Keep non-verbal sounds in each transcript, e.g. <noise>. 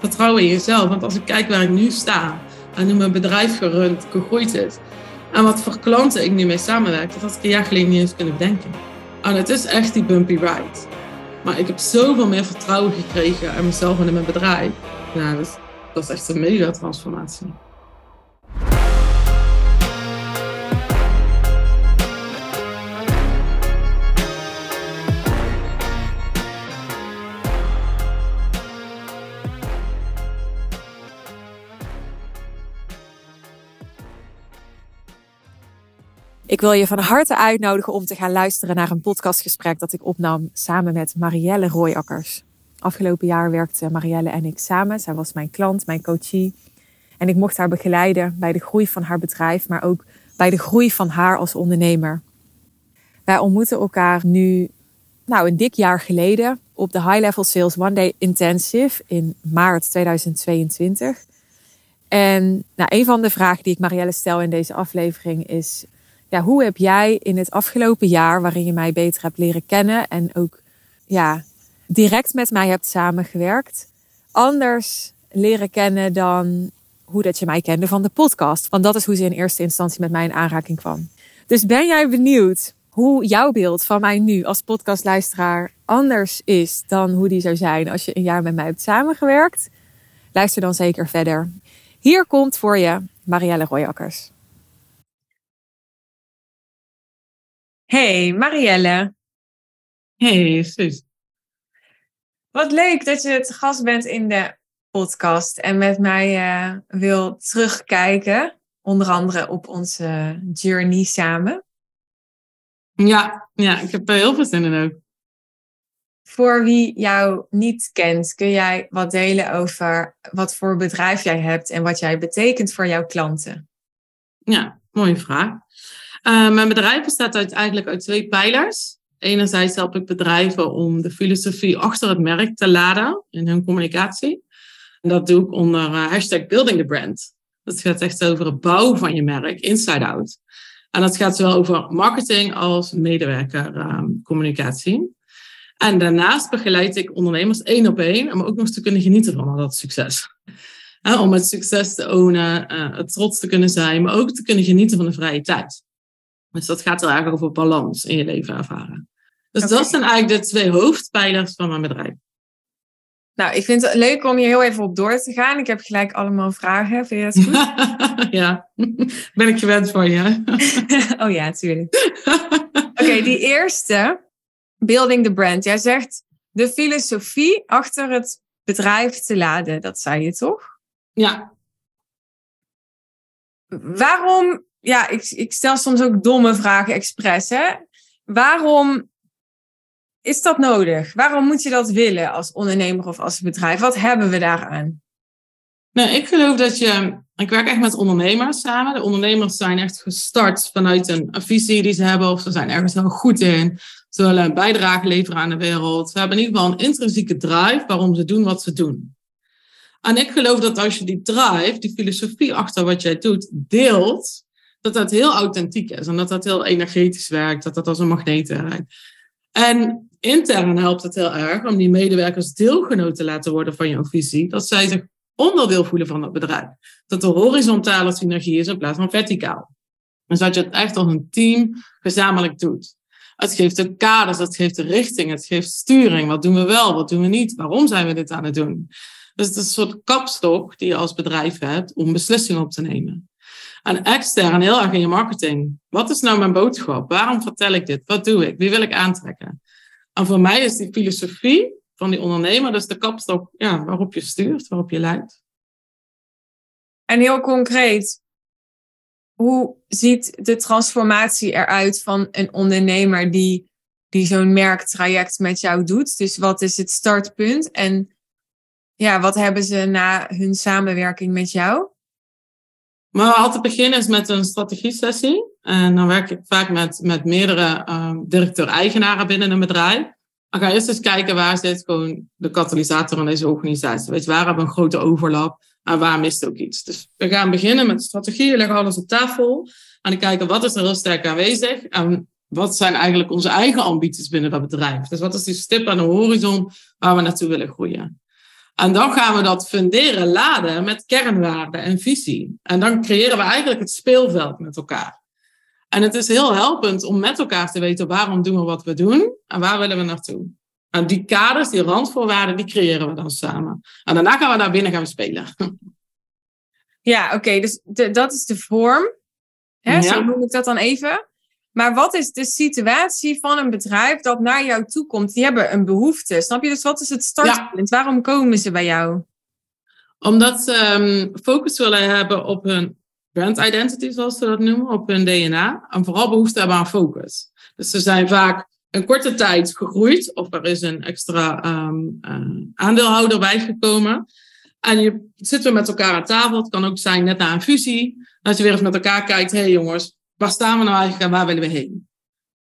vertrouwen in jezelf. Want als ik kijk waar ik nu sta en hoe mijn bedrijf gerund, gegroeid is. En wat voor klanten ik nu mee samenwerk, dat had ik een jaar geleden niet eens kunnen bedenken. En het is echt die bumpy ride. Maar ik heb zoveel meer vertrouwen gekregen in mezelf en in mijn bedrijf. Ja, dus dat is echt een mega transformatie. Ik wil je van harte uitnodigen om te gaan luisteren naar een podcastgesprek dat ik opnam samen met Marielle Rooijakkers. Afgelopen jaar werkten Marielle en ik samen. Zij was mijn klant, mijn coachie. En ik mocht haar begeleiden bij de groei van haar bedrijf, maar ook bij de groei van haar als ondernemer. Wij ontmoeten elkaar nu, nou, een dik jaar geleden op de High Level Sales One Day Intensive in maart 2022. En nou, een van de vragen die ik Marielle stel in deze aflevering is: ja, hoe heb jij in het afgelopen jaar, waarin je mij beter hebt leren kennen en ook ja, direct met mij hebt samengewerkt, anders leren kennen dan hoe dat je mij kende van de podcast? Want dat is hoe ze in eerste instantie met mij in aanraking kwam. Dus ben jij benieuwd hoe jouw beeld van mij nu als podcastluisteraar anders is dan hoe die zou zijn als je een jaar met mij hebt samengewerkt? Luister dan zeker verder. Hier komt voor je Marielle Royakkers. Hey Marielle. Hey Suus. Wat leuk dat je het gast bent in de podcast en met mij uh, wil terugkijken. Onder andere op onze journey samen. Ja, ja, ik heb er heel veel zin in ook. Voor wie jou niet kent, kun jij wat delen over wat voor bedrijf jij hebt en wat jij betekent voor jouw klanten? Ja, mooie vraag. Uh, mijn bedrijf bestaat uit, eigenlijk uit twee pijlers. Enerzijds help ik bedrijven om de filosofie achter het merk te laden in hun communicatie. En dat doe ik onder uh, hashtag building the brand. Dat gaat echt over het bouwen van je merk, inside out. En dat gaat zowel over marketing als medewerkercommunicatie. Ehm, en daarnaast begeleid ik ondernemers één op één om ook nog te kunnen genieten van dat succes. om het succes te ownen, uh, het trots te kunnen zijn, maar ook te kunnen genieten van de vrije tijd. Dus dat gaat er eigenlijk over balans in je leven ervaren. Dus dat zijn eigenlijk de twee hoofdpijlers van mijn bedrijf. Nou, ik vind het leuk om hier heel even op door te gaan. Ik heb gelijk allemaal vragen. Vind je dat goed? <laughs> ja, <laughs> ben ik gewend van je. <laughs> oh ja, tuurlijk. Oké, die eerste, building the brand. Jij zegt de filosofie achter het bedrijf te laden. Dat zei je toch? Ja. Waarom ja, ik, ik stel soms ook domme vragen expres. Hè? Waarom is dat nodig? Waarom moet je dat willen als ondernemer of als bedrijf? Wat hebben we daaraan? Nou, ik geloof dat je. Ik werk echt met ondernemers samen. De ondernemers zijn echt gestart vanuit een, een visie die ze hebben, of ze zijn ergens heel goed in. Ze willen een bijdrage leveren aan de wereld. Ze hebben in ieder geval een intrinsieke drive waarom ze doen wat ze doen. En ik geloof dat als je die drive, die filosofie achter wat jij doet, deelt, dat dat heel authentiek is en dat dat heel energetisch werkt, dat dat als een magneet werkt. En intern helpt het heel erg om die medewerkers deelgenoot te laten worden van jouw visie, dat zij zich onderdeel voelen van het bedrijf. Dat er horizontale synergie is in plaats van verticaal. Dus dat je het echt als een team gezamenlijk doet. Het geeft de kaders, het geeft de richting, het geeft sturing. Wat doen we wel, wat doen we niet? Waarom zijn we dit aan het doen? Dus het is een soort kapstok die je als bedrijf hebt om beslissingen op te nemen. En extern heel erg in je marketing. Wat is nou mijn boodschap? Waarom vertel ik dit? Wat doe ik? Wie wil ik aantrekken? En voor mij is die filosofie van die ondernemer dus de kapstok ja, waarop je stuurt, waarop je leidt. En heel concreet, hoe ziet de transformatie eruit van een ondernemer die, die zo'n merktraject met jou doet? Dus wat is het startpunt en ja, wat hebben ze na hun samenwerking met jou? Maar altijd beginnen is met een strategie-sessie. En dan werk ik vaak met, met meerdere um, directeur-eigenaren binnen een bedrijf. Dan ga je eerst eens kijken waar zit gewoon de katalysator in deze organisatie. Weet je, waar hebben we een grote overlap en waar mist ook iets. Dus we gaan beginnen met strategie, we leggen alles op tafel. En dan kijken wat is er heel sterk aanwezig en wat zijn eigenlijk onze eigen ambities binnen dat bedrijf. Dus wat is die stip aan de horizon waar we naartoe willen groeien. En dan gaan we dat funderen, laden met kernwaarden en visie. En dan creëren we eigenlijk het speelveld met elkaar. En het is heel helpend om met elkaar te weten waarom doen we wat we doen en waar willen we naartoe. En die kaders, die randvoorwaarden, die creëren we dan samen. En daarna gaan we naar binnen gaan spelen. <laughs> Ja, oké. dus de, dat is de vorm. Hè, Ja. Zo noem ik dat dan even. Maar wat is de situatie van een bedrijf dat naar jou toe komt? Die hebben een behoefte. Snap je? Dus wat is het startpunt? Waarom komen ze bij jou? Omdat ze ehm, focus willen hebben op hun brand identity, zoals ze dat noemen, op hun DNA. En vooral behoefte hebben aan focus. Dus ze zijn vaak een korte tijd gegroeid, of er is een extra ehm, eh, aandeelhouder bijgekomen. En je zitten we met elkaar aan tafel. Het kan ook zijn net na een fusie. Dat je weer eens met elkaar kijkt, hé hey jongens, waar staan we nou eigenlijk en waar willen we heen?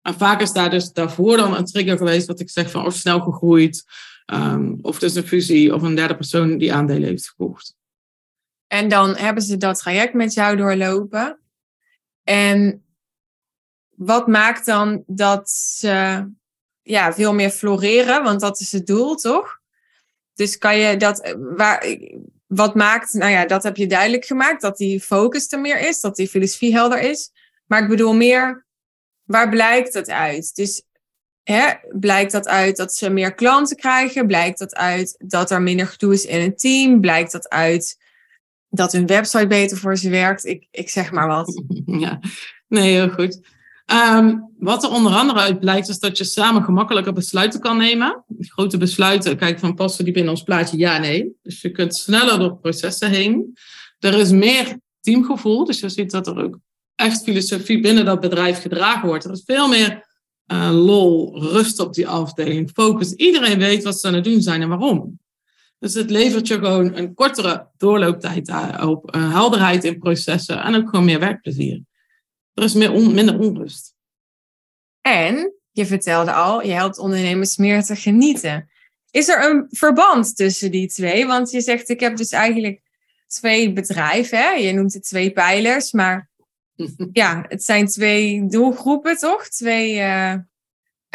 En vaak is daar dus daarvoor dan een trigger geweest, wat ik zeg van of snel gegroeid. ehm, of dus een fusie of een derde persoon die aandelen heeft gekocht. En dan hebben ze dat traject met jou doorlopen. En wat maakt dan dat ze ja, veel meer floreren? Want dat is het doel, toch? Dus kan je dat, waar, wat maakt, nou ja, dat heb je duidelijk gemaakt, dat die focus er meer is, dat die filosofie helder is. Maar ik bedoel meer, waar blijkt dat uit? Dus hè, blijkt dat uit dat ze meer klanten krijgen? Blijkt dat uit dat er minder gedoe is in het team? Blijkt dat uit dat hun website beter voor ze werkt? Ik, ik zeg maar wat. <laughs> Ja, nee, heel goed. Ehm, wat er onder andere uit blijkt, is dat je samen gemakkelijker besluiten kan nemen. Grote besluiten, kijk van passen die binnen ons plaatje, ja, nee. Dus je kunt sneller door processen heen. Er is meer teamgevoel, dus je ziet dat er ook echt filosofie binnen dat bedrijf gedragen wordt. Er is veel meer eh, lol, rust op die afdeling, focus. Iedereen weet wat ze aan het doen zijn en waarom. Dus het levert je gewoon een kortere doorlooptijd op, uh, helderheid in processen en ook gewoon meer werkplezier. Er is meer minder onrust. En je vertelde al, je helpt ondernemers meer te genieten. Is er een verband tussen die twee? Want je zegt, ik heb dus eigenlijk twee bedrijven. Hè? Je noemt het twee pijlers, maar ja, het zijn twee doelgroepen, toch? Twee. Uh,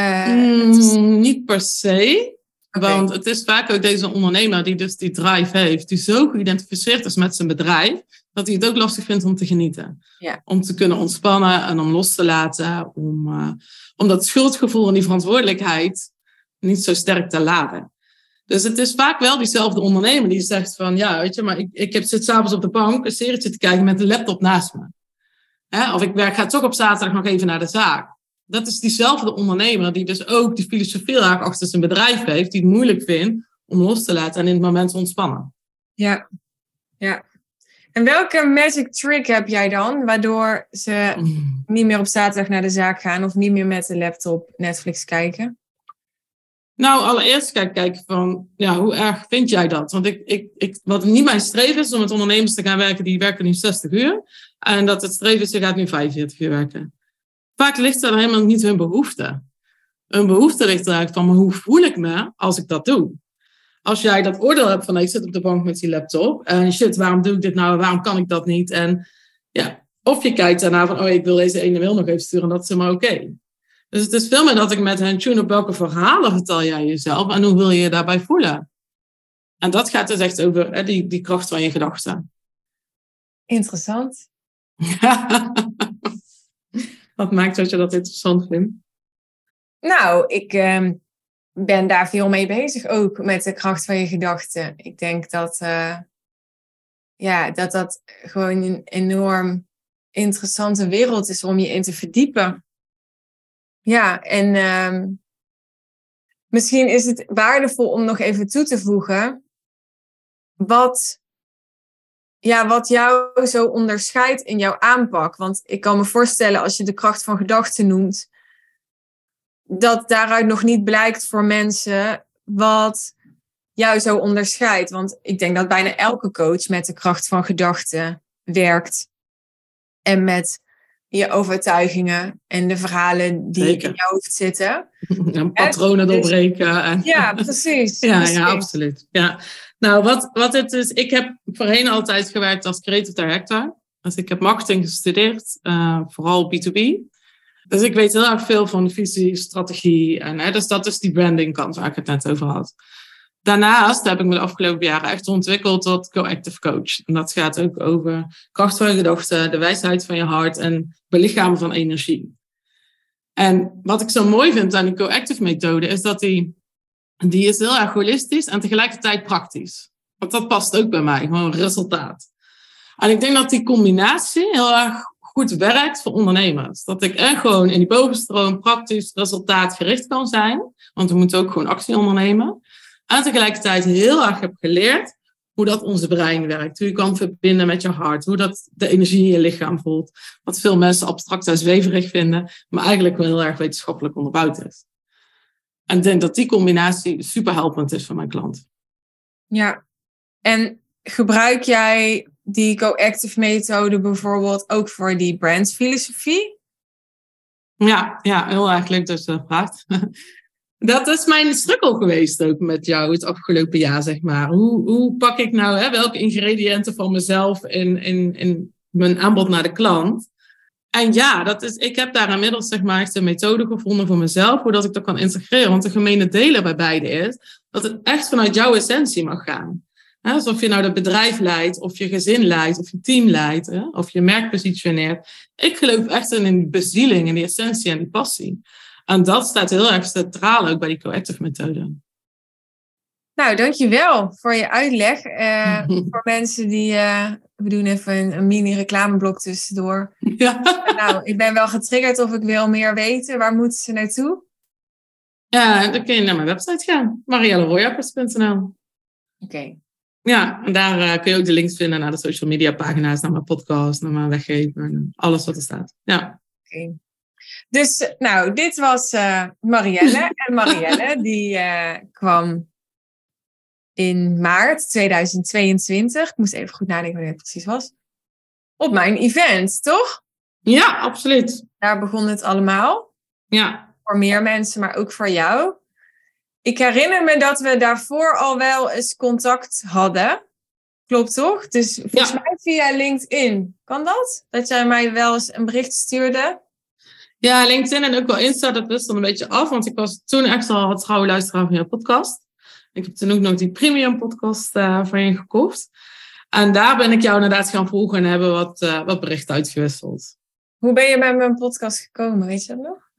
uh, mm, is... Niet per se. Okay. Want het is vaak ook deze ondernemer die dus die drive heeft, die zo geïdentificeerd is met zijn bedrijf, dat hij het ook lastig vindt om te genieten. Ja. Om te kunnen ontspannen en om los te laten, om, uh, om dat schuldgevoel en die verantwoordelijkheid niet zo sterk te laden. Dus het is vaak wel diezelfde ondernemer die zegt van, ja, weet je, maar ik, ik heb, zit s'avonds op de bank een serietje te kijken met de laptop naast me. Hè? Of ik werk, ga toch op zaterdag nog even naar de zaak. Dat is diezelfde ondernemer die dus ook die filosofie achter zijn bedrijf heeft, die het moeilijk vindt om los te laten en in het moment te ontspannen. Ja, ja. En welke magic trick heb jij dan, waardoor ze Mm. niet meer op zaterdag naar de zaak gaan of niet meer met de laptop Netflix kijken? Nou, allereerst kijk, kijken van, ja, hoe erg vind jij dat? Want ik, ik, ik, wat niet mijn streven is om met ondernemers te gaan werken, die werken nu 60 uur. En dat het streven is, je gaat nu 45 uur werken. Vaak ligt er helemaal niet hun behoefte. Een behoefte ligt er eigenlijk van, maar hoe voel ik me als ik dat doe? Als jij dat oordeel hebt van, ik zit op de bank met die laptop. En shit, waarom doe ik dit nou? Waarom kan ik dat niet? En ja, of je kijkt daarna van, oh, ik wil deze ene mail nog even sturen. En dat is helemaal oké. Dus het is veel meer dat ik met hen tune op welke verhalen vertel jij jezelf. En hoe wil je je daarbij voelen? En dat gaat dus echt over hè, die, die kracht van je gedachten. Interessant. <laughs> Wat maakt dat je dat interessant vindt? Nou, ik uh, ben daar veel mee bezig ook met de kracht van je gedachten. Ik denk dat uh, ja, dat, dat gewoon een enorm interessante wereld is om je in te verdiepen. Ja, en uh, misschien is het waardevol om nog even toe te voegen wat ja, wat jou zo onderscheidt in jouw aanpak. Want ik kan me voorstellen, als je de kracht van gedachten noemt, dat daaruit nog niet blijkt voor mensen wat jou zo onderscheidt. Want ik denk dat bijna elke coach met de kracht van gedachten werkt. En met je overtuigingen en de verhalen die Zeker. in je hoofd zitten. <laughs> En patronen Dus- doorbreken. En... Ja, precies. <laughs> Ja, precies. ja, absoluut. Ja. Nou, wat, wat het is, ik heb voorheen altijd gewerkt als creative director. Dus ik heb marketing gestudeerd, eh, vooral B2B. Dus ik weet heel erg veel van visie, strategie. En, hè, dus dat is die branding kant waar ik het net over had. Daarnaast heb ik me de afgelopen jaren echt ontwikkeld tot co-active coach. En dat gaat ook over kracht van gedachten, de wijsheid van je hart en belichamen van energie. En wat ik zo mooi vind aan die co-active methode is dat die, die is heel erg holistisch en tegelijkertijd praktisch. Want dat past ook bij mij, gewoon resultaat. En ik denk dat die combinatie heel erg goed werkt voor ondernemers. Dat ik echt gewoon in die bovenstroom praktisch resultaatgericht kan zijn. Want we moeten ook gewoon actie ondernemen. En tegelijkertijd heel erg heb geleerd hoe dat onze brein werkt. Hoe je kan verbinden met je hart. Hoe dat de energie in je lichaam voelt. Wat veel mensen abstract en zweverig vinden. Maar eigenlijk wel heel erg wetenschappelijk onderbouwd is. En ik denk dat die combinatie super helpend is voor mijn klant. Ja, en gebruik jij die co-active methode bijvoorbeeld ook voor die brandfilosofie? Ja, ja, heel erg leuk dat je dat vraagt. <laughs> Dat is mijn struggle geweest ook met jou het afgelopen jaar, zeg maar. Hoe, hoe pak ik nou, hè, welke ingrediënten van mezelf in, in, in mijn aanbod naar de klant? En ja, dat is, ik heb daar inmiddels zeg maar een methode gevonden voor mezelf, hoe dat ik dat kan integreren. Want de gemene delen bij beide is dat het echt vanuit jouw essentie mag gaan. Alsof je nou dat bedrijf leidt, of je gezin leidt, of je team leidt, hè? of je merk positioneert. Ik geloof echt in die bezieling, in die essentie en die passie. En dat staat heel erg centraal ook bij die co-active methode. Nou, dankjewel voor je uitleg. Uh, <laughs> voor mensen die, uh, we doen even een, een mini-reclameblok tussendoor. <laughs> Ja. nou, ik ben wel getriggerd of ik wil meer weten. Waar moeten ze naartoe? Ja, dan kun je naar mijn website gaan. marielleroyappers.nl Oké. Ja, en daar uh, kun je ook de links vinden naar de social media pagina's, naar mijn podcast, naar mijn weggever, alles wat er staat. Ja. Oké. Dus nou, dit was uh, Marielle. <laughs> En Marielle die uh, kwam in maart 2022. Ik moest even goed nadenken wanneer het precies was. Op mijn event, toch? Ja, absoluut. Daar begon het allemaal. Ja. Voor meer mensen, maar ook voor jou. Ik herinner me dat we daarvoor al wel eens contact hadden. Klopt toch? Dus volgens mij via LinkedIn. Kan dat? Dat jij mij wel eens een bericht stuurde? Ja, LinkedIn en ook wel Insta, dat wist dan een beetje af. Want ik was toen echt al het trouwe luisteraar van je podcast. Ik heb toen ook nog die premium podcast uh, van je gekocht. En daar ben ik jou inderdaad gaan volgen en hebben wat, uh, wat berichten uitgewisseld. Hoe ben je bij mijn podcast gekomen? Weet je dat nog?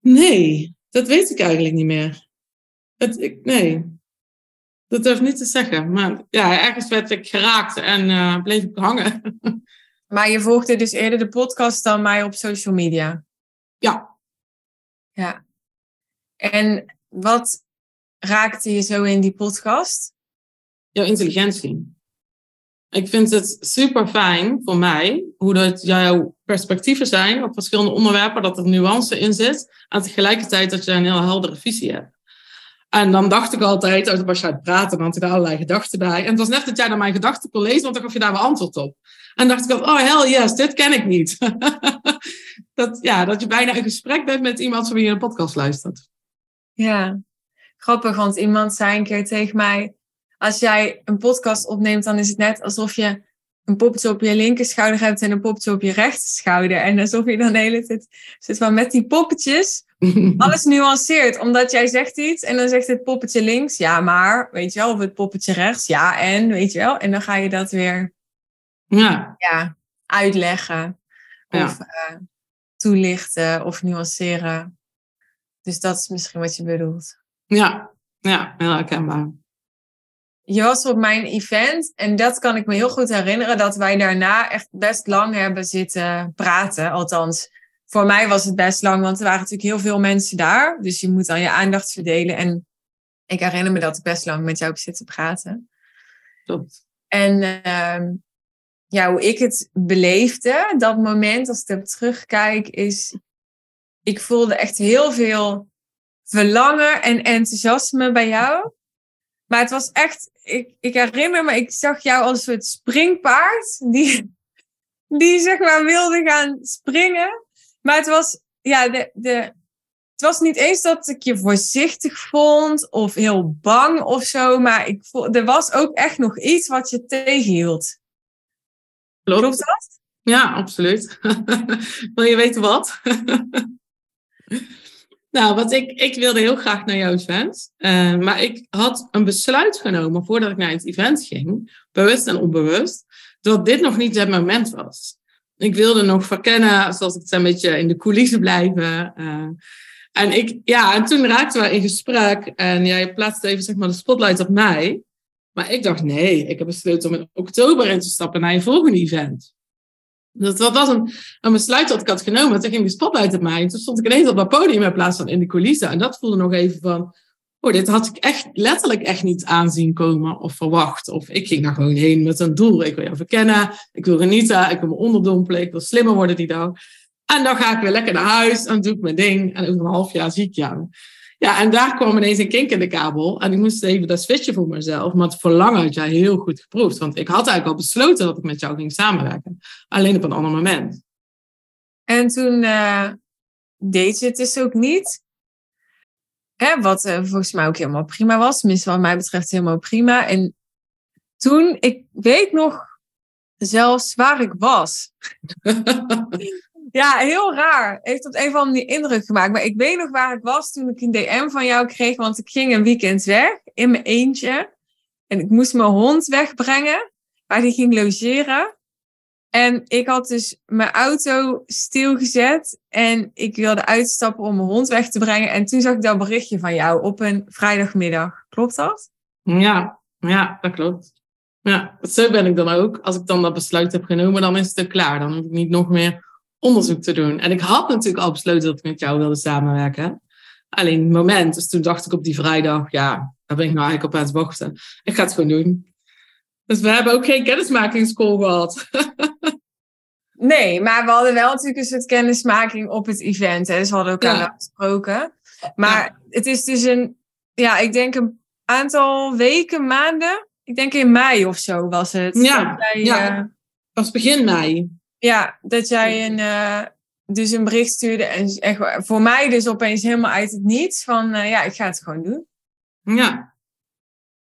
Nee, dat weet ik eigenlijk niet meer. Het, ik, nee, dat durf ik niet te zeggen. Maar ja, ergens werd ik geraakt en uh, bleef ik hangen. <laughs> maar je volgde dus eerder de podcast dan mij op social media? Ja. Ja. En wat raakte je zo in die podcast? Jouw intelligentie. Ik vind het super fijn voor mij hoe dat jouw perspectieven zijn op verschillende onderwerpen, dat er nuance in zit en tegelijkertijd dat je een heel heldere visie hebt. En dan dacht ik altijd, als was je praten, dan had ik daar allerlei gedachten bij. En het was net dat jij naar mijn gedachten kon lezen, want dan gaf je daar wel antwoord op. En dacht ik altijd, oh hell yes, dit ken ik niet. <laughs> dat, ja, dat je bijna een gesprek bent met iemand van wie je een podcast luistert. Ja, grappig, want iemand zei een keer tegen mij, als jij een podcast opneemt, dan is het net alsof je een poppetje op je linker schouder hebt en een poppetje op je rechter schouder. En alsof je dan de hele tijd zit van met die poppetjes <laughs> alles nuanceert. Omdat jij zegt iets en dan zegt het poppetje links, ja maar, weet je wel, of het poppetje rechts, ja en, weet je wel. En dan ga je dat weer ja. Ja, uitleggen of uh, toelichten of nuanceren. Dus dat is misschien wat je bedoelt. Ja, ja heel herkenbaar. Je was op mijn event en dat kan ik me heel goed herinneren dat wij daarna echt best lang hebben zitten praten. Althans, voor mij was het best lang, want er waren natuurlijk heel veel mensen daar. Dus je moet dan je aandacht verdelen. En ik herinner me dat ik best lang met jou heb zitten praten. Klopt. En uh, ja, hoe ik het beleefde, dat moment, als ik er terugkijk, is. Ik voelde echt heel veel verlangen en enthousiasme bij jou. Maar het was echt, ik, ik herinner me, ik zag jou als een soort springpaard die, <laughs> die zeg maar wilde gaan springen. Maar het was, ja, de, de, het was niet eens dat ik je voorzichtig vond of heel bang of zo. Maar ik er was ook echt nog iets wat je tegenhield. Klopt. Klopt dat? Ja, absoluut. <laughs> Wil je weten wat? <laughs> Nou, wat ik, ik wilde heel graag naar jouw event. Uh, maar ik had een besluit genomen voordat ik naar het event ging, bewust en onbewust, dat dit nog niet het moment was. Ik wilde nog verkennen, zoals ik het een beetje in de coulissen blijven. Uh, en, ik, ja, en toen raakten we in gesprek en jij plaatste even zeg maar, de spotlight op mij. Maar ik dacht, nee, ik heb besloten om in oktober in te stappen naar je volgende event. Dat, dat was een, een besluit dat ik had genomen. Toen ging die spotlight op mij. En toen stond ik ineens op dat podium in plaats van in de coulissen. En dat voelde nog even van... Oh, dit had ik echt letterlijk echt niet aanzien komen of verwacht. Of ik ging daar gewoon heen met een doel. Ik wil jou verkennen. Ik wil genieten. Ik wil me onderdompelen. Ik wil slimmer worden die dag. En dan ga ik weer lekker naar huis. En doe ik mijn ding. En over een half jaar zie ik jou. Ja, en daar kwam ineens een kink in de kabel. En ik moest even dat switchen voor mezelf. Maar het verlangen had jij heel goed geproefd. Want ik had eigenlijk al besloten dat ik met jou ging samenwerken. Alleen op een ander moment. En toen uh, deed je het dus ook niet. Hè, wat uh, volgens mij ook helemaal prima was. Tenminste, wat mij betreft helemaal prima. En toen, ik weet nog zelfs waar ik was. <laughs> Ja, heel raar. Heeft op een of andere indruk gemaakt. Maar ik weet nog waar ik was toen ik een DM van jou kreeg. Want ik ging een weekend weg in mijn eentje. En ik moest mijn hond wegbrengen. Waar die ging logeren. En ik had dus mijn auto stilgezet. En ik wilde uitstappen om mijn hond weg te brengen. En toen zag ik dat berichtje van jou op een vrijdagmiddag. Klopt dat? Ja, ja dat klopt. Ja, zo ben ik dan ook. Als ik dan dat besluit heb genomen, dan is het klaar. Dan hoef ik niet nog meer onderzoek te doen. En ik had natuurlijk al besloten dat ik met jou wilde samenwerken. Alleen het moment, dus toen dacht ik op die vrijdag, ja, daar ben ik nou eigenlijk op aan het wachten. Ik ga het gewoon doen. Dus we hebben ook geen kennismakingscall gehad. <laughs> nee, maar we hadden wel natuurlijk een soort kennismaking op het event. Hè? Dus we hadden elkaar ja. afgesproken. Maar het is dus een, ja, ik denk een aantal weken, maanden. Ik denk in mei of zo was het. Ja, ja. Uh, was begin mei. Ja, dat jij een, uh, dus een bericht stuurde en echt, voor mij dus opeens helemaal uit het niets van uh, ja, ik ga het gewoon doen. Ja.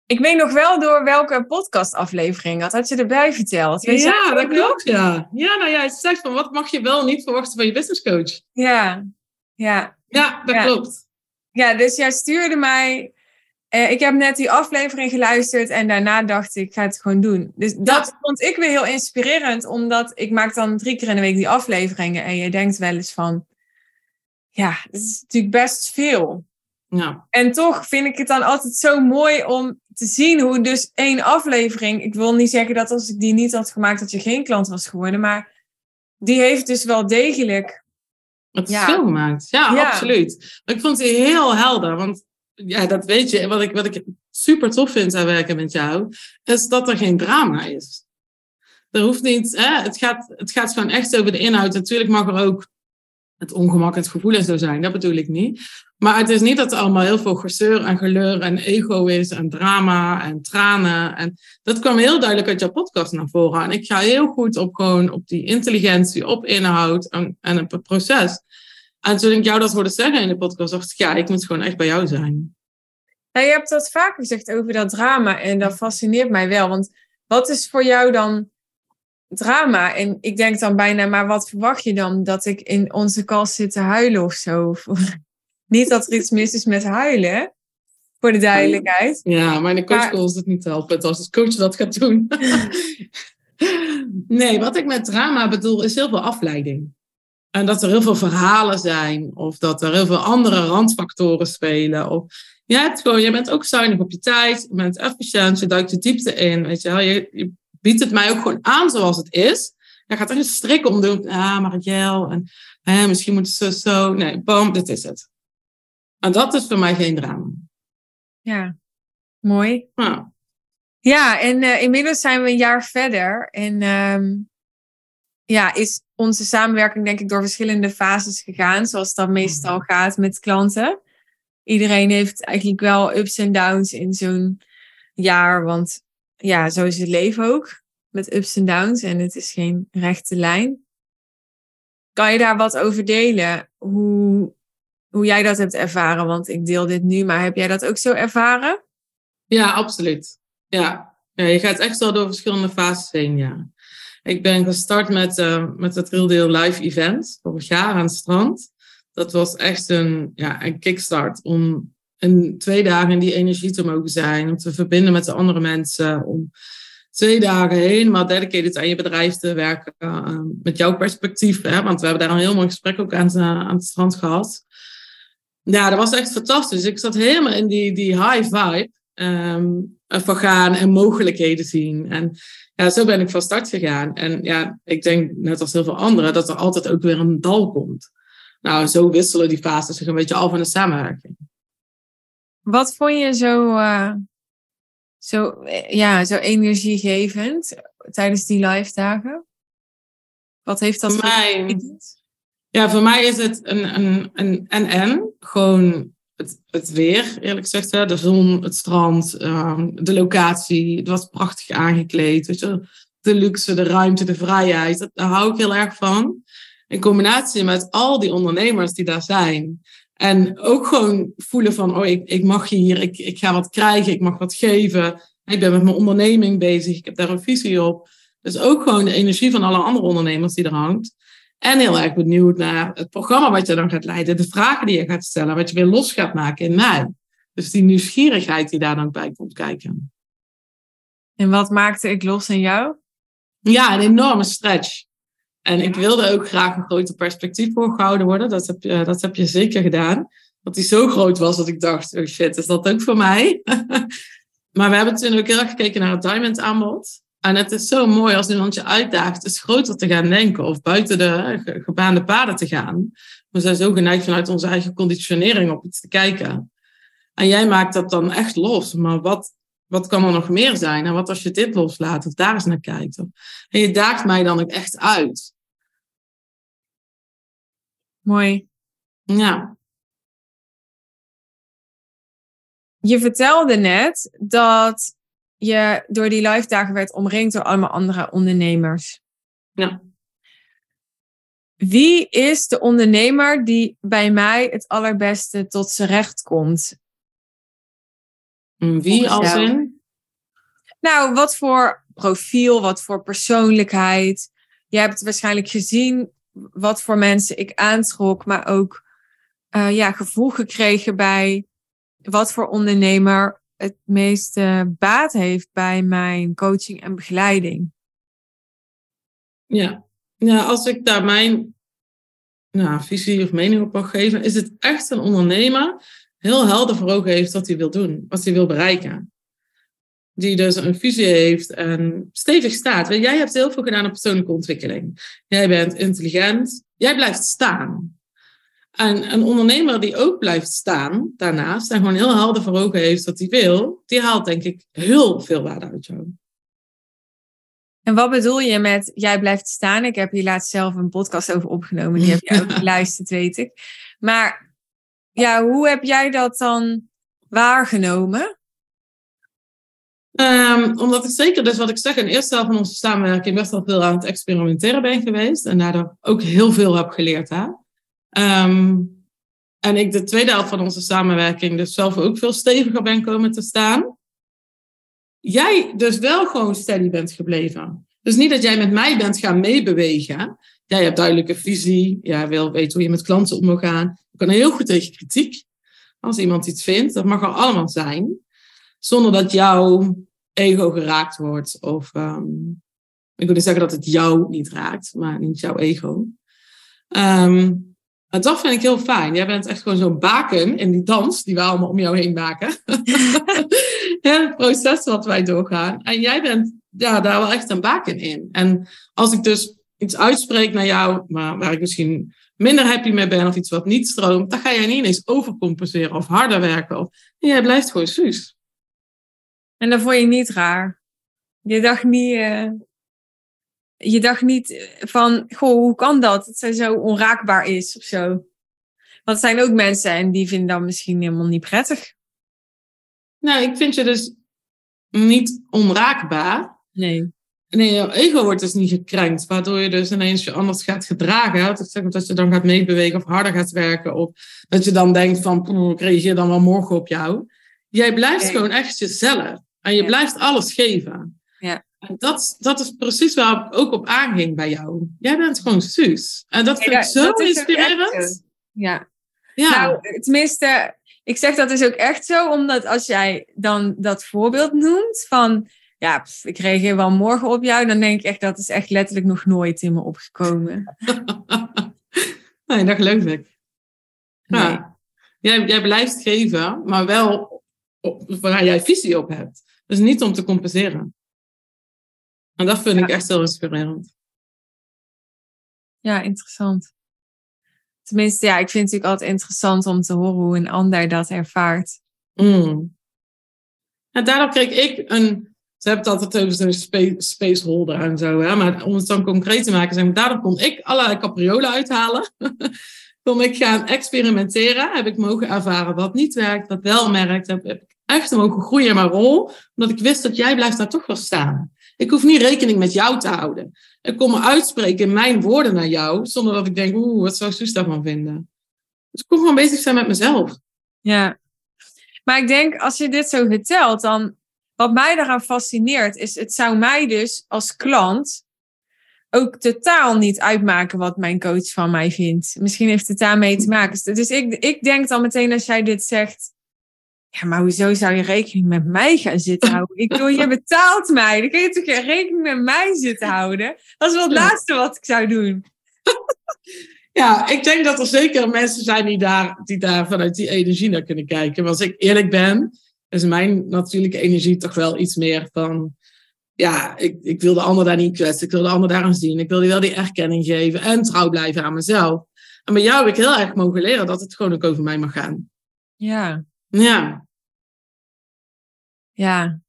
Ik weet nog wel door welke podcastaflevering dat had je erbij verteld. Weet ja, dat klopt, ja. Ja, nou ja, je zegt van wat mag je wel niet verwachten van je businesscoach. Ja, ja. Ja, dat klopt. Ja, dus jij stuurde mij uh, ik heb net die aflevering geluisterd en daarna dacht ik, ik ga het gewoon doen. Dus dat vond ik weer heel inspirerend, omdat ik maak dan drie keer in de week die afleveringen en je denkt wel eens van, ja, dat is natuurlijk best veel. Ja. En toch vind ik het dan altijd zo mooi om te zien hoe dus één aflevering, ik wil niet zeggen dat als ik die niet had gemaakt dat je geen klant was geworden, maar die heeft dus wel degelijk het ja. veel gemaakt. Ja, ja, absoluut. Ik vond het heel helder, want ja, dat weet je. Wat ik, wat ik super tof vind aan werken met jou, is dat er geen drama is. Er hoeft niet, het, gaat, het gaat gewoon echt over de inhoud. Natuurlijk mag er ook het ongemak, het gevoel en zo zijn, dat bedoel ik niet. Maar het is niet dat er allemaal heel veel gezeur en geleur en ego is en drama en tranen. En dat kwam heel duidelijk uit jouw podcast naar voren. En ik ga heel goed op gewoon op die intelligentie, op inhoud en, en het proces. En toen ik jou dat hoorde zeggen in de podcast, dacht ik, ja, ik moet gewoon echt bij jou zijn. Ja, je hebt dat vaak gezegd over dat drama en dat fascineert mij wel. Want wat is voor jou dan drama? En ik denk dan bijna, maar wat verwacht je dan? Dat ik in onze kast zit te huilen of zo? <laughs> Niet dat er iets mis is met huilen, voor de duidelijkheid. Ja, maar in de is het niet te helpen als de coach dat gaat doen. <laughs> nee, wat ik met drama bedoel is heel veel afleiding. En dat er heel veel verhalen zijn, of dat er heel veel andere randfactoren spelen. Of je, hebt gewoon, je bent ook zuinig op je tijd, je bent efficiënt, je duikt de diepte in. Weet je, wel. Je, je biedt het mij ook gewoon aan zoals het is. Je gaat er een strik om doen. Ah, Marielle, en hè, misschien moet het zo, zo. Nee, boom, dit is het. En dat is voor mij geen drama. Ja, mooi. Ja, ja en uh, inmiddels zijn we een jaar verder. En um, ja, is onze samenwerking denk ik door verschillende fases gegaan, zoals dat meestal mhm. gaat met klanten. Iedereen heeft eigenlijk wel ups en downs in zo'n jaar, want ja, zo is het leven ook, met ups en downs en het is geen rechte lijn. Kan je daar wat over delen? Hoe, hoe jij dat hebt ervaren? Want ik deel dit nu, maar heb jij dat ook zo ervaren? Ja, absoluut. Ja, ja je gaat echt wel door verschillende fases heen, ja. Ik ben gestart met, uh, met het Real Live Event vorig jaar aan het strand. dat was echt een, ja, een kickstart om in twee dagen in die energie te mogen zijn, om te verbinden met de andere mensen, om twee dagen helemaal dedicated aan je bedrijf te werken, uh, met jouw perspectief, hè, want we hebben daar een heel mooi gesprek ook aan, aan het strand gehad. Ja, dat was echt fantastisch. Ik zat helemaal in die, die high vibe um, van gaan en mogelijkheden zien. En ja, zo ben ik van start gegaan. En ja, ik denk net als heel veel anderen dat er altijd ook weer een dal komt. Nou, zo wisselen die fases zich een beetje af in de samenwerking. Wat vond je zo, uh, zo, ja, zo energiegevend tijdens die live dagen? Wat heeft dat voor mij? Ja, voor mij is het een, een, een en-en. Gewoon het, het weer, eerlijk gezegd. Hè? De zon, het strand, uh, de locatie. Het was prachtig aangekleed. Weet je? De luxe, de ruimte, de vrijheid. Dat, daar hou ik heel erg van. In combinatie met al die ondernemers die daar zijn. En ook gewoon voelen van, oh, ik, ik mag hier, ik, ik ga wat krijgen, ik mag wat geven. Ik ben met mijn onderneming bezig, ik heb daar een visie op. Dus ook gewoon de energie van alle andere ondernemers die er hangt. En heel erg benieuwd naar het programma wat je dan gaat leiden, de vragen die je gaat stellen, wat je weer los gaat maken in mij. Dus die nieuwsgierigheid die daar dan bij komt kijken. En wat maakte ik los in jou? Ja, een enorme stretch. En ik wilde ook graag een groter perspectief voorgehouden worden. Dat heb, je, dat heb je zeker gedaan. Dat die zo groot was dat ik dacht, oh shit, is dat ook voor mij? <laughs> maar we hebben toen ook heel erg gekeken naar het diamond aanbod. En het is zo mooi als iemand je uitdaagt eens groter te gaan denken of buiten de gebaande paden te gaan. We zijn zo geneigd vanuit onze eigen conditionering op iets te kijken. En jij maakt dat dan echt los. Maar wat, wat kan er nog meer zijn? En wat als je dit loslaat of daar eens naar kijkt? En je daagt mij dan ook echt uit. Mooi. Ja. Je vertelde net dat je door die live dagen werd omringd door allemaal andere ondernemers. Ja. Wie is de ondernemer die bij mij het allerbeste tot zijn recht komt? Wie als in? Nou, wat voor profiel, wat voor persoonlijkheid. Je hebt waarschijnlijk gezien wat voor mensen ik aantrok, maar ook uh, ja, gevoel gekregen bij wat voor ondernemer het meeste baat heeft bij mijn coaching en begeleiding. Ja, ja als ik daar mijn nou, visie of mening op mag geven, is het echt een ondernemer heel helder voor ogen heeft wat hij wil doen, wat hij wil bereiken. Die dus een visie heeft en stevig staat. Jij hebt heel veel gedaan op persoonlijke ontwikkeling. Jij bent intelligent. Jij blijft staan. En een ondernemer die ook blijft staan daarnaast en gewoon heel helder voor ogen heeft wat hij wil, die haalt denk ik heel veel waarde uit jou. En wat bedoel je met jij blijft staan? Ik heb hier laatst zelf een podcast over opgenomen. Die heb je <laughs> ook geluisterd, weet ik. Maar ja, hoe heb jij dat dan waargenomen? Um, omdat ik zeker, dus wat ik zeg, in de eerste helft van onze samenwerking best wel veel aan het experimenteren ben geweest. En daardoor ook heel veel heb geleerd. Hè? Um, en ik de tweede helft van onze samenwerking dus zelf ook veel steviger ben komen te staan. Jij dus wel gewoon steady bent gebleven. Dus niet dat jij met mij bent gaan meebewegen. Jij hebt duidelijke visie. Jij wil weten hoe je met klanten om wil gaan. Je kan heel goed tegen kritiek. Als iemand iets vindt, dat mag er allemaal zijn. Zonder dat jouw ego geraakt wordt. Of um, ik wil niet zeggen dat het jou niet raakt, maar niet jouw ego. Um, en dat vind ik heel fijn. Jij bent echt gewoon zo'n baken in die dans die we allemaal om jou heen maken. <laughs> het proces wat wij doorgaan. En jij bent ja, daar wel echt een baken in. En als ik dus iets uitspreek naar jou, maar waar ik misschien minder happy mee ben of iets wat niet stroomt, dan ga jij niet ineens overcompenseren of harder werken. Of, jij blijft gewoon suus. En dat vond je niet raar. Je dacht niet, uh, je dacht niet van, goh, hoe kan dat? Dat zij zo onraakbaar is of zo. Want er zijn ook mensen en die vinden dat misschien helemaal niet prettig. Nou, ik vind je dus niet onraakbaar. Nee. Nee, jouw ego wordt dus niet gekrenkt, waardoor je dus ineens je anders gaat gedragen. Dat zeg dat je dan gaat meebewegen of harder gaat werken. Of dat je dan denkt van, ik reageer dan wel morgen op jou. Jij blijft gewoon echt jezelf. En je blijft alles geven. Ja. En dat, dat is precies waar ik ook op aanging bij jou. Jij bent gewoon Suus. En dat vind ik zo inspirerend. Ja. Ja. Nou, tenminste, ik zeg dat dus ook echt zo, omdat als jij dan dat voorbeeld noemt van, ja, pff, ik reageer wel morgen op jou, dan denk ik echt, dat is echt letterlijk nog nooit in me opgekomen. <laughs> nee, dat geloof ik. Nee. Ja. Jij, jij blijft geven, maar wel op, waar jij visie op hebt. Dus niet om te compenseren. En dat vind ik echt heel inspirerend. Ja, interessant. Tenminste, ja, ik vind het natuurlijk altijd interessant om te horen hoe een ander dat ervaart. Mm. En daardoor kreeg ik een. Ze hebben het altijd over zo'n spa- spaceholder en zo, hè? maar om het dan concreet te maken, zeg maar, daardoor kon ik allerlei capriolen uithalen. <laughs> kon ik gaan experimenteren, heb ik mogen ervaren wat niet werkt, wat wel merkt. Heb, heb ik echt mogen groeien in mijn rol, omdat ik wist dat jij blijft daar toch wel staan. Ik hoef niet rekening met jou te houden. Ik kon me uitspreken in mijn woorden naar jou, zonder dat ik denk, oeh, wat zou Suus daarvan vinden? Dus ik kon gewoon bezig zijn met mezelf. Ja. Maar ik denk, als je dit zo vertelt, dan wat mij daaraan fascineert, is het zou mij dus als klant ook totaal niet uitmaken wat mijn coach van mij vindt. Misschien heeft het daarmee te maken. Dus ik, ik denk dan meteen als jij dit zegt, ja, maar hoezo zou je rekening met mij gaan zitten houden? Ik bedoel, je betaalt mij. Dan kun je toch geen rekening met mij zitten houden? Dat is wel het laatste wat ik zou doen. Ja, ik denk dat er zeker mensen zijn die daar, die daar vanuit die energie naar kunnen kijken. Maar als ik eerlijk ben, is mijn natuurlijke energie toch wel iets meer van... Ja, ik, ik wil de ander daar niet kwetsen. Ik wil de ander daaraan zien. Ik wil die wel die erkenning geven. En trouw blijven aan mezelf. En bij jou heb ik heel erg mogen leren dat het gewoon ook over mij mag gaan. Ja, Ja. ja.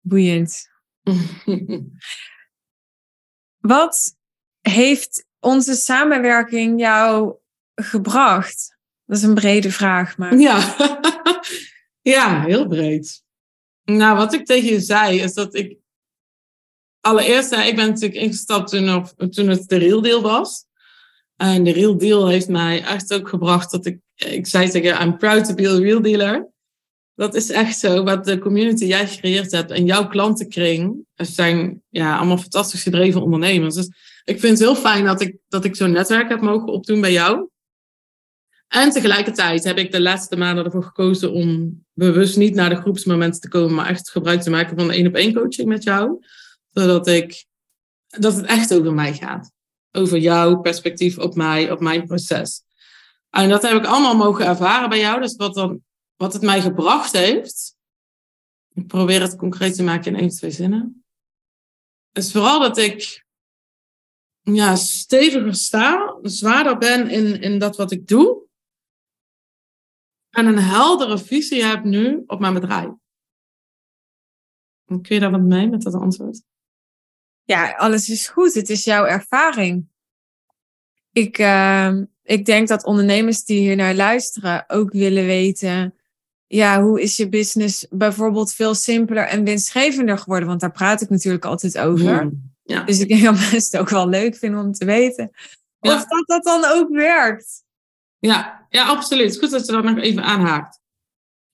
Boeiend. <laughs> Wat heeft onze samenwerking jou gebracht? Dat is een brede vraag, maar Ja. <laughs> ja, heel breed. Nou, wat ik tegen je zei, is dat ik... Allereerst, hè, ik ben natuurlijk ingestapt toen, toen het de Real Deal was. En de Real Deal heeft mij echt ook gebracht dat ik... Ik zei tegen I'm proud to be a real dealer. Dat is echt zo. Wat de community jij gecreëerd hebt en jouw klantenkring... zijn ja, allemaal fantastisch gedreven ondernemers. Dus ik vind het heel fijn dat ik, dat ik zo'n netwerk heb mogen opdoen bij jou. En tegelijkertijd heb ik de laatste maanden ervoor gekozen om bewust niet naar de groepsmomenten te komen, maar echt gebruik te maken van de één op één coaching met jou. Zodat ik, dat het echt over mij gaat. Over jouw perspectief op mij, op mijn proces. En dat heb ik allemaal mogen ervaren bij jou. Dus wat, dan, wat het mij gebracht heeft. Ik probeer het concreet te maken in één, twee zinnen. Is vooral dat ik ja, steviger sta, zwaarder ben in, in dat wat ik doe. En een heldere visie heb nu op mijn bedrijf. Kun je daar wat mee met dat antwoord? ja, alles is goed. Het is jouw ervaring. Ik, ehm, ik denk dat ondernemers die hier naar luisteren ook willen weten. Ja, hoe is je business bijvoorbeeld veel simpeler en winstgevender geworden? Want daar praat ik natuurlijk altijd over. Hmm. Ja. Dus ik denk <laughs> dat mensen het ook wel leuk vinden om te weten. Ja. Of dat dat dan ook werkt. Ja, ja, absoluut. Goed dat je dat nog even aanhaakt.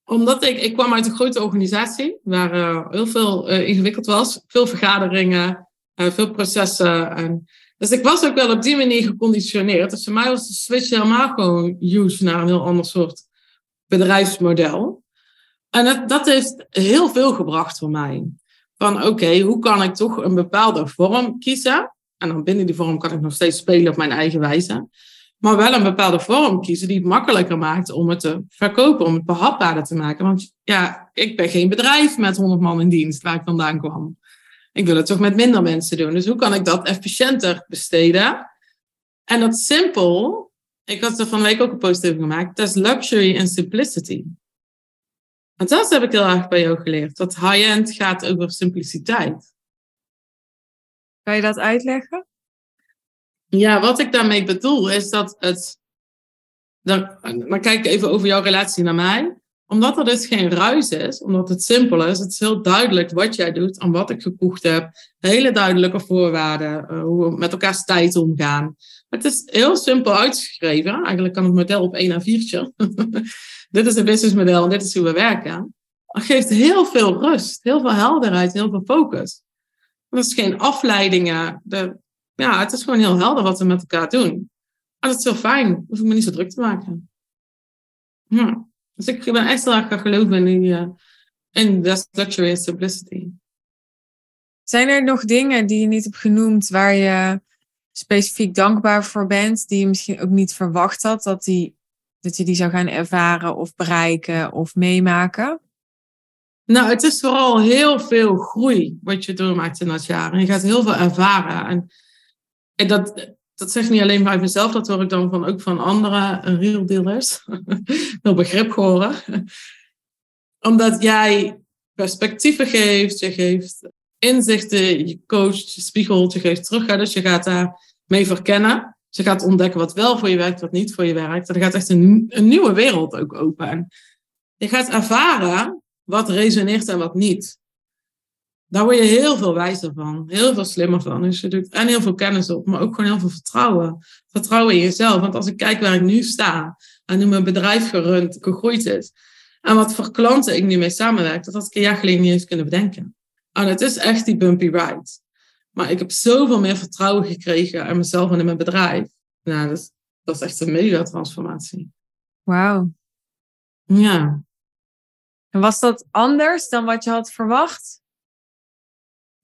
Omdat ik, ik kwam uit een grote organisatie waar eh, heel veel eh, ingewikkeld was. Veel vergaderingen, eh, veel processen. En, dus ik was ook wel op die manier geconditioneerd. Dus voor mij was de switch helemaal gewoon use naar een heel ander soort bedrijfsmodel. En dat, dat heeft heel veel gebracht voor mij. Van oké, hoe kan ik toch een bepaalde vorm kiezen? En dan binnen die vorm kan ik nog steeds spelen op mijn eigen wijze. Maar wel een bepaalde vorm kiezen die het makkelijker maakt om het te verkopen, om het behapbaarder te maken. Want ja, ik ben geen bedrijf met 100 man in dienst waar ik vandaan kwam. Ik wil het toch met minder mensen doen. Dus hoe kan ik dat efficiënter besteden? En dat simpel, ik had er van de week ook een post over gemaakt, dat is luxury and simplicity. En dat heb ik heel erg bij jou geleerd. Dat high-end gaat over simpliciteit. Kan je dat uitleggen? Ja, wat ik daarmee bedoel is dat het. Dan, dan kijk ik even over jouw relatie naar mij. Omdat er dus geen ruis is, omdat het simpel is, het is heel duidelijk wat jij doet en wat ik gekocht heb. Hele duidelijke voorwaarden, uh, hoe we met elkaars tijd omgaan. Het is heel simpel uitgeschreven. Eigenlijk kan het model op 1 A4'tje. <laughs> dit is het businessmodel en dit is hoe we werken. Het geeft heel veel rust, heel veel helderheid, heel veel focus. Er is geen afleidingen. De, ja, het is gewoon heel helder wat we met elkaar doen. En dat is heel fijn. Hoef ik me niet zo druk te maken. Ja. Dus ik ben echt heel erg gaan geloven in, die, uh, in best luxury en simplicity. Zijn er nog dingen die je niet hebt genoemd waar je specifiek dankbaar voor bent, die je misschien ook niet verwacht had dat, die, dat je die zou gaan ervaren of bereiken of meemaken? Nou, het is vooral heel veel groei wat je doormaakt in dat jaar. En je gaat heel veel ervaren. En, en dat, dat zegt niet alleen bij mezelf, dat hoor ik dan van, ook van andere real dealers. Heel <laughs> begrip horen. Omdat jij perspectieven geeft, je geeft inzichten, je coacht, je spiegelt, je geeft terug. Dus je gaat daar mee verkennen. Dus je gaat ontdekken wat wel voor je werkt, wat niet voor je werkt. En er gaat echt een, een nieuwe wereld ook open. En je gaat ervaren wat resoneert en wat niet. Daar word je heel veel wijzer van, heel veel slimmer van. Dus je doet en heel veel kennis op, maar ook gewoon heel veel vertrouwen. Vertrouwen in jezelf. Want als ik kijk waar ik nu sta en hoe mijn bedrijf gerund, gegroeid is. En wat voor klanten ik nu mee samenwerk, dat had ik een jaar geleden niet eens kunnen bedenken. En het is echt die bumpy ride. Maar ik heb zoveel meer vertrouwen gekregen in mezelf en in mijn bedrijf. Nou, dat is, dat is echt een mega transformatie. Wauw. Ja. En was dat anders dan wat je had verwacht?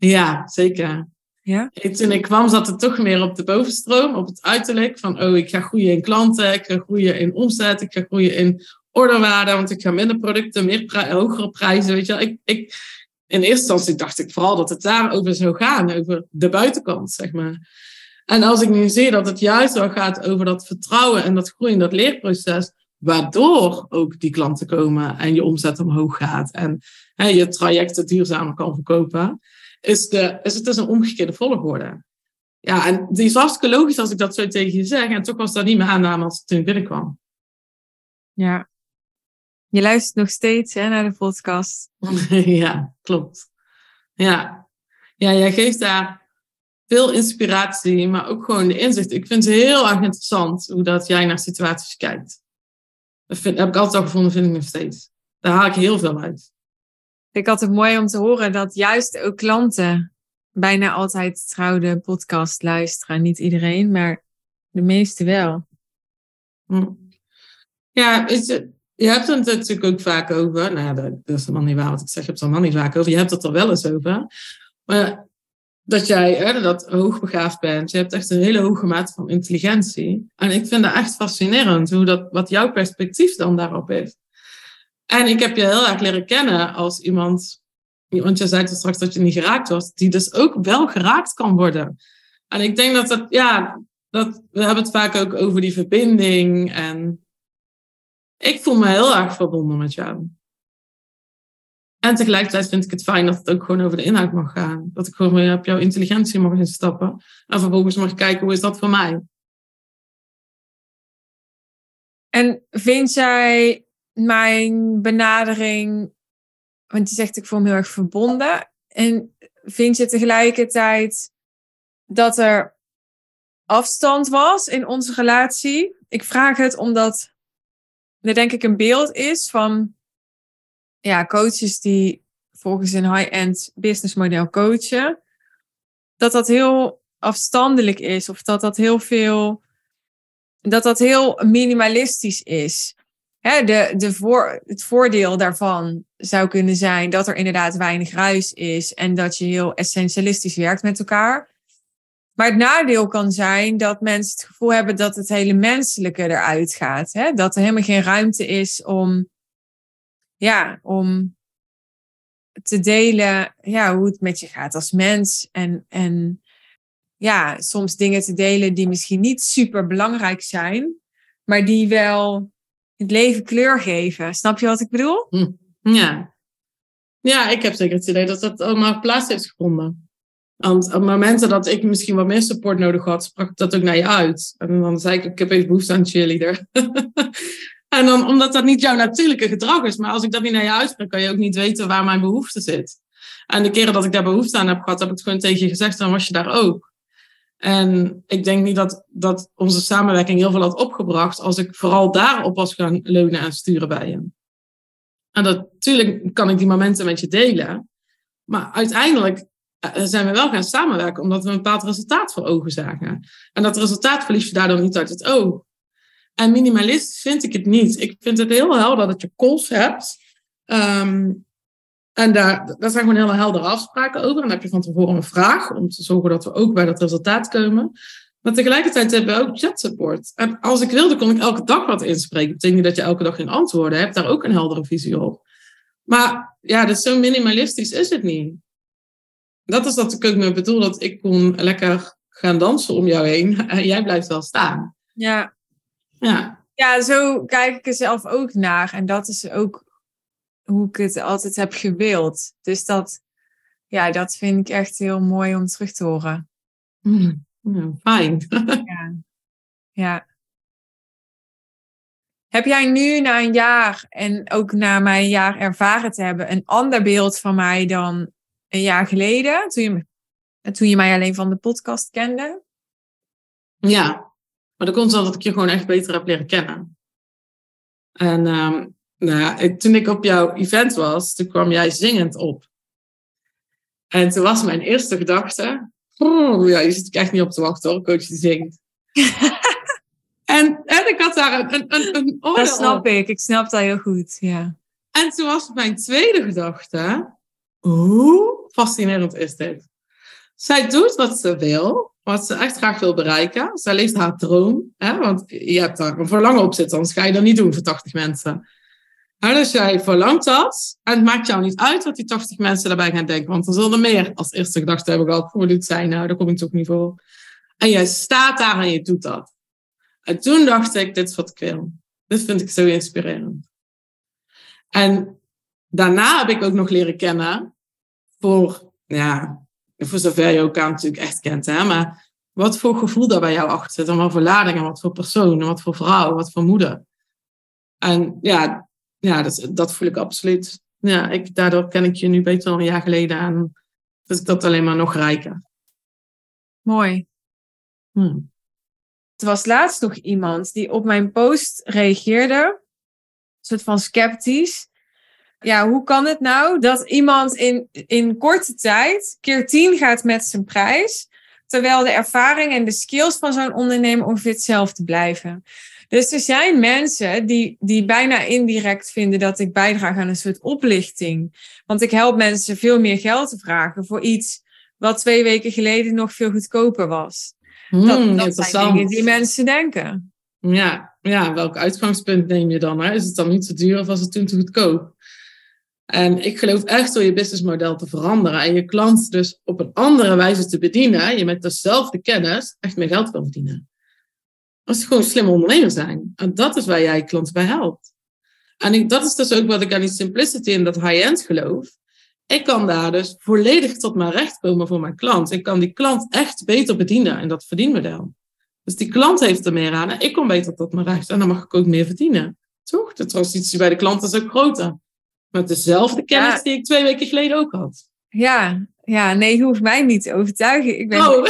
Ja, zeker. Ja? Toen ik kwam, zat het toch meer op de bovenstroom, op het uiterlijk. Van, oh, ik ga groeien in klanten, ik ga groeien in omzet, ik ga groeien in orderwaarde, want ik ga minder producten, meer hogere prijzen. Weet je wel. Ik, ik, in eerste instantie dacht ik vooral dat het daarover zou gaan, over de buitenkant, zeg maar. En als ik nu zie dat het juist wel gaat over dat vertrouwen en dat groeien, dat leerproces, waardoor ook die klanten komen en je omzet omhoog gaat en hè, je trajecten duurzamer kan verkopen, is, de, is het dus een omgekeerde volgorde. Ja, en die is hartstikke logisch als ik dat zo tegen je zeg. En toch was dat niet mijn aanname als toen ik binnenkwam. Ja. Je luistert nog steeds hè, naar de podcast. <laughs> ja, klopt. Ja. ja, jij geeft daar veel inspiratie, maar ook gewoon de inzicht. Ik vind het heel erg interessant hoe dat jij naar situaties kijkt. Dat vind, heb ik altijd al gevonden, vind ik nog steeds. Daar haal ik heel veel uit. Ik had het mooi om te horen dat juist ook klanten bijna altijd trouw de podcast luisteren. Niet iedereen, maar de meeste wel. Hm. Ja, is je hebt het natuurlijk ook vaak over. Nou, dat, dat is helemaal niet waar wat ik zeg. Je hebt het helemaal niet vaak over. Je hebt het er wel eens over. Maar dat jij hè, dat hoogbegaafd bent. Je hebt echt een hele hoge mate van intelligentie. En ik vind dat echt fascinerend hoe dat, wat jouw perspectief dan daarop is. En ik heb je heel erg leren kennen als iemand, want je zei straks dat je niet geraakt was, die dus ook wel geraakt kan worden. En ik denk dat dat, ja, dat, we hebben het vaak ook over die verbinding. En ik voel me heel erg verbonden met jou. En tegelijkertijd vind ik het fijn dat het ook gewoon over de inhoud mag gaan. Dat ik gewoon weer op jouw intelligentie mag instappen. En vervolgens mag kijken, hoe is dat voor mij? En vind jij mijn benadering, want je zegt ik voel me heel erg verbonden. En vind je tegelijkertijd dat er afstand was in onze relatie? Ik vraag het omdat er denk ik een beeld is van ja, coaches die volgens een high-end business model coachen, dat dat heel afstandelijk is of dat dat heel veel, dat dat heel minimalistisch is. Hè, de, de het voordeel daarvan zou kunnen zijn dat er inderdaad weinig ruis is en dat je heel essentialistisch werkt met elkaar. Maar het nadeel kan zijn dat mensen het gevoel hebben dat het hele menselijke eruit gaat. Hè? Dat er helemaal geen ruimte is om, ja, om te delen ja, hoe het met je gaat als mens. En, en ja, soms dingen te delen die misschien niet super belangrijk zijn, maar die wel het leven kleur geven. Snap je wat ik bedoel? Hm. Ja. Ja, ik heb zeker het idee dat dat allemaal plaats heeft gevonden. Want op momenten dat ik misschien wat meer support nodig had, sprak dat ook naar je uit. En dan zei ik, ik heb even behoefte aan cheerleader. <laughs> en dan, omdat dat niet jouw natuurlijke gedrag is. Maar als ik dat niet naar je uitspreek, kan je ook niet weten waar mijn behoefte zit. En de keren dat ik daar behoefte aan heb gehad, heb ik het gewoon tegen je gezegd, dan was je daar ook. En ik denk niet dat, dat onze samenwerking heel veel had opgebracht als ik vooral daarop was gaan leunen en sturen bij je. En natuurlijk kan ik die momenten met je delen. Maar uiteindelijk dan zijn we wel gaan samenwerken omdat we een bepaald resultaat voor ogen zagen. En dat resultaat verlies je daardoor niet uit het oog. En minimalist vind ik het niet. Ik vind het heel helder dat je calls hebt. Ehm, en daar, daar zijn gewoon hele heldere afspraken over. En dan heb je van tevoren een vraag om te zorgen dat we ook bij dat resultaat komen. Maar tegelijkertijd hebben we ook chat support. En als ik wilde, kon ik elke dag wat inspreken. Dat betekent niet dat je elke dag geen antwoorden hebt. Daar ook een heldere visie op. Maar ja, dus zo minimalistisch is het niet. Dat is dat ik me bedoel, dat ik kon lekker gaan dansen om jou heen. <laughs> En jij blijft wel staan. Ja. Ja. Ja, zo kijk ik er zelf ook naar. En dat is ook hoe ik het altijd heb gewild. Dus dat, ja, dat vind ik echt heel mooi om terug te horen. Mm, fijn. <laughs> ja. ja. Heb jij nu na een jaar en ook na mijn jaar ervaren te hebben, een ander beeld van mij dan een jaar geleden, toen je, toen je mij alleen van de podcast kende? Ja, maar dat komt omdat ik je gewoon echt beter heb leren kennen. En um, nou, toen ik op jouw event was, toen kwam jij zingend op. En toen was mijn eerste gedachte, ja, je zit echt niet op te wachten hoor, coach die zingt. <laughs> en, en ik had daar een, een, een, een Dat snap ik, ik snap dat heel goed, ja. En toen was mijn tweede gedachte, hoe fascinerend is dit? Zij doet wat ze wil, wat ze echt graag wil bereiken. Zij leeft haar droom, hè? want je hebt daar een verlangen op zitten, anders ga je dat niet doen voor 80 mensen. Nou, dus jij verlangt dat, en het maakt jou niet uit wat die 80 mensen daarbij gaan denken, want er zullen meer als eerste gedachte hebben gehad, hoe dit zijn, nou, daar kom ik toch niet voor. En jij staat daar en je doet dat. En toen dacht ik, dit is wat ik wil. Dit vind ik zo inspirerend. En daarna heb ik ook nog leren kennen voor, ja, voor zover je elkaar natuurlijk echt kent, hè, maar wat voor gevoel daar bij jou achter zit, en wat voor lading, en wat voor persoon, en wat voor vrouw, wat voor moeder. En ja, ja dat, dat voel ik absoluut. Ja, ik, daardoor ken ik je nu beter dan een jaar geleden en dus ik dat alleen maar nog rijker. Mooi. Hmm. Er was laatst nog iemand die op mijn post reageerde, een soort van sceptisch ja, hoe kan het nou dat iemand in, in korte tijd keer tien gaat met zijn prijs, terwijl de ervaring en de skills van zo'n ondernemer ongeveer hetzelfde blijven? Dus er zijn mensen die, die bijna indirect vinden dat ik bijdraag aan een soort oplichting. Want ik help mensen veel meer geld te vragen voor iets wat twee weken geleden nog veel goedkoper was. Hmm, dat, dat zijn dingen die mensen denken. Ja, ja, welk uitgangspunt neem je dan? Hè? Is het dan niet te duur of was het toen te goedkoop? En ik geloof echt door je businessmodel te veranderen en je klant dus op een andere wijze te bedienen, je met dezelfde kennis echt meer geld kan verdienen. Als je gewoon een slimme ondernemer zijn. En dat is waar jij je klant bij helpt. En ik, dat is dus ook wat ik aan die simplicity en dat high-end geloof. Ik kan daar dus volledig tot mijn recht komen voor mijn klant. Ik kan die klant echt beter bedienen in dat verdienmodel. Dus die klant heeft er meer aan en ik kom beter tot mijn recht. En dan mag ik ook meer verdienen. Toch? De transitie bij de klant is ook groter. Met dezelfde kennis die ik twee weken geleden ook had. Ja, ja, nee, je hoeft mij niet te overtuigen. Ik ben oh.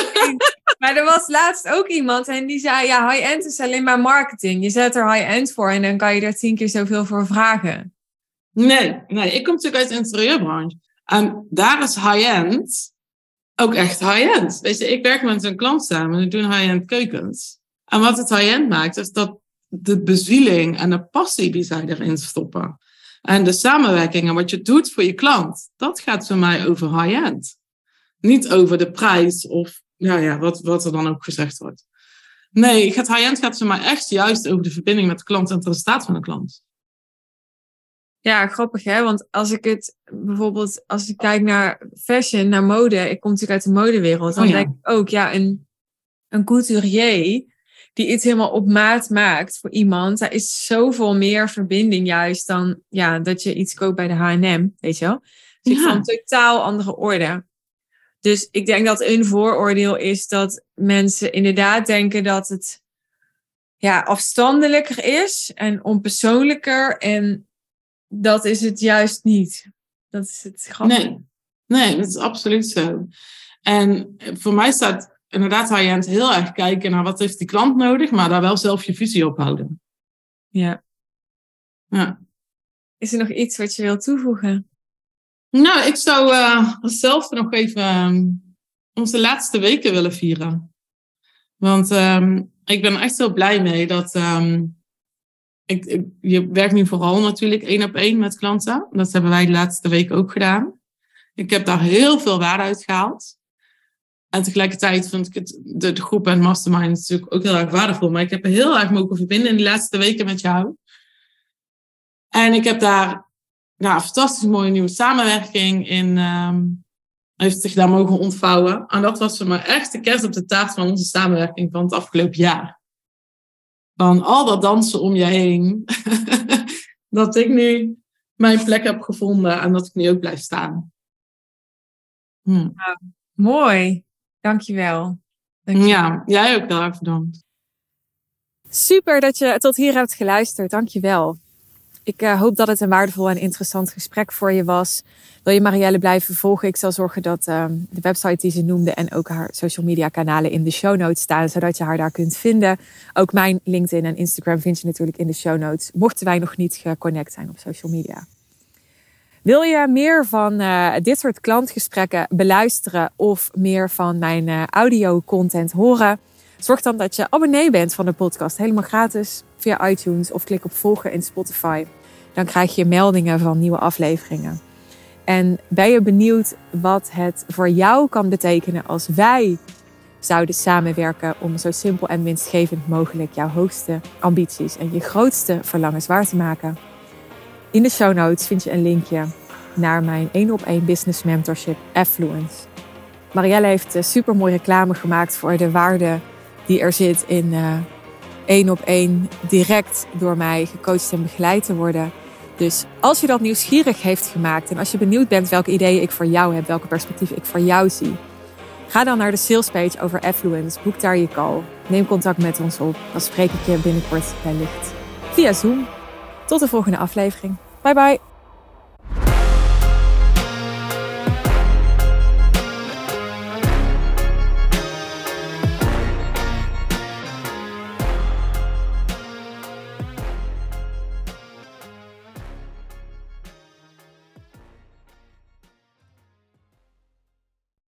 Maar er was laatst ook iemand en die zei: Ja, high-end is alleen maar marketing. Je zet er high-end voor en dan kan je er tien keer zoveel voor vragen. Nee, nee, ik kom natuurlijk uit de interieurbranche. En daar is high-end ook echt high-end. Weet je, ik werk met een klant samen en we doen high-end keukens. En wat het high-end maakt, is dat de bezieling en de passie die zij erin stoppen. En de samenwerking en wat je doet voor je klant, dat gaat voor mij over high-end. Niet over de prijs of ja, ja, wat, wat er dan ook gezegd wordt. Nee, het high-end gaat voor mij echt juist over de verbinding met de klant en het resultaat van de klant. Ja, grappig hè, want als ik het bijvoorbeeld, als ik kijk naar fashion, naar mode, ik kom natuurlijk uit de modewereld, dan oh denk ik ook, ja, een, een couturier, die iets helemaal op maat maakt voor iemand. Daar is zoveel meer verbinding juist dan ja, dat je iets koopt bij de H&M, weet je wel. Dus ja. van totaal andere orde. Dus ik denk dat een vooroordeel is dat mensen inderdaad denken dat het ja, afstandelijker is en onpersoonlijker. En dat is het juist niet. Dat is het grappige. Nee, nee, dat is absoluut zo. En voor mij staat inderdaad high-end heel erg kijken naar wat heeft die klant nodig, maar daar wel zelf je visie op houden. Ja. Ja. Is er nog iets wat je wilt toevoegen? Nou, ik zou uh, zelf nog even um, onze laatste weken willen vieren. Want um, ik ben echt heel blij mee dat. Um, ik, je werkt nu vooral natuurlijk één op één met klanten. Dat hebben wij de laatste week ook gedaan. Ik heb daar heel veel waarde uit gehaald. En tegelijkertijd vond ik het, de, de groep en mastermind natuurlijk ook heel erg waardevol. Maar ik heb er heel erg mogen verbinden in de laatste weken met jou. En ik heb daar nou, een fantastisch mooie nieuwe samenwerking in. Um, heeft zich daar mogen ontvouwen. En dat was voor mij echt de kerst op de taart van onze samenwerking van het afgelopen jaar. Van al dat dansen om je heen. <laughs> dat ik nu mijn plek heb gevonden en dat ik nu ook blijf staan. Hm. mooi. Dankjewel. Dankjewel. Ja, jij ook heel erg bedankt. Super dat je tot hier hebt geluisterd. Dankjewel. Ik uh, hoop dat het een waardevol en interessant gesprek voor je was. Wil je Marielle blijven volgen? Ik zal zorgen dat uh, de website die ze noemde en ook haar social media kanalen in de show notes staan, zodat je haar daar kunt vinden. Ook mijn LinkedIn en Instagram vind je natuurlijk in de show notes, mochten wij nog niet geconnect zijn op social media. Wil je meer van uh, dit soort klantgesprekken beluisteren of meer van mijn uh, audio content horen? Zorg dan dat je abonnee bent van de podcast, helemaal gratis via iTunes of klik op volgen in Spotify. Dan krijg je meldingen van nieuwe afleveringen. En ben je benieuwd wat het voor jou kan betekenen als wij zouden samenwerken om zo simpel en winstgevend mogelijk jouw hoogste ambities en je grootste verlangens waar te maken? In de show notes vind je een linkje naar mijn 1 op 1 business mentorship Affluence. Marielle heeft eh, super mooie reclame gemaakt voor de waarde die er zit in uh, één op één direct door mij gecoacht en begeleid te worden. Dus als je dat nieuwsgierig heeft gemaakt en als je benieuwd bent welke ideeën ik voor jou heb, welke perspectieven ik voor jou zie, ga dan naar de salespage over Affluence, boek daar je call, neem contact met ons op, dan spreek ik je binnenkort wellicht via Zoom. Tot de volgende aflevering. Bye bye.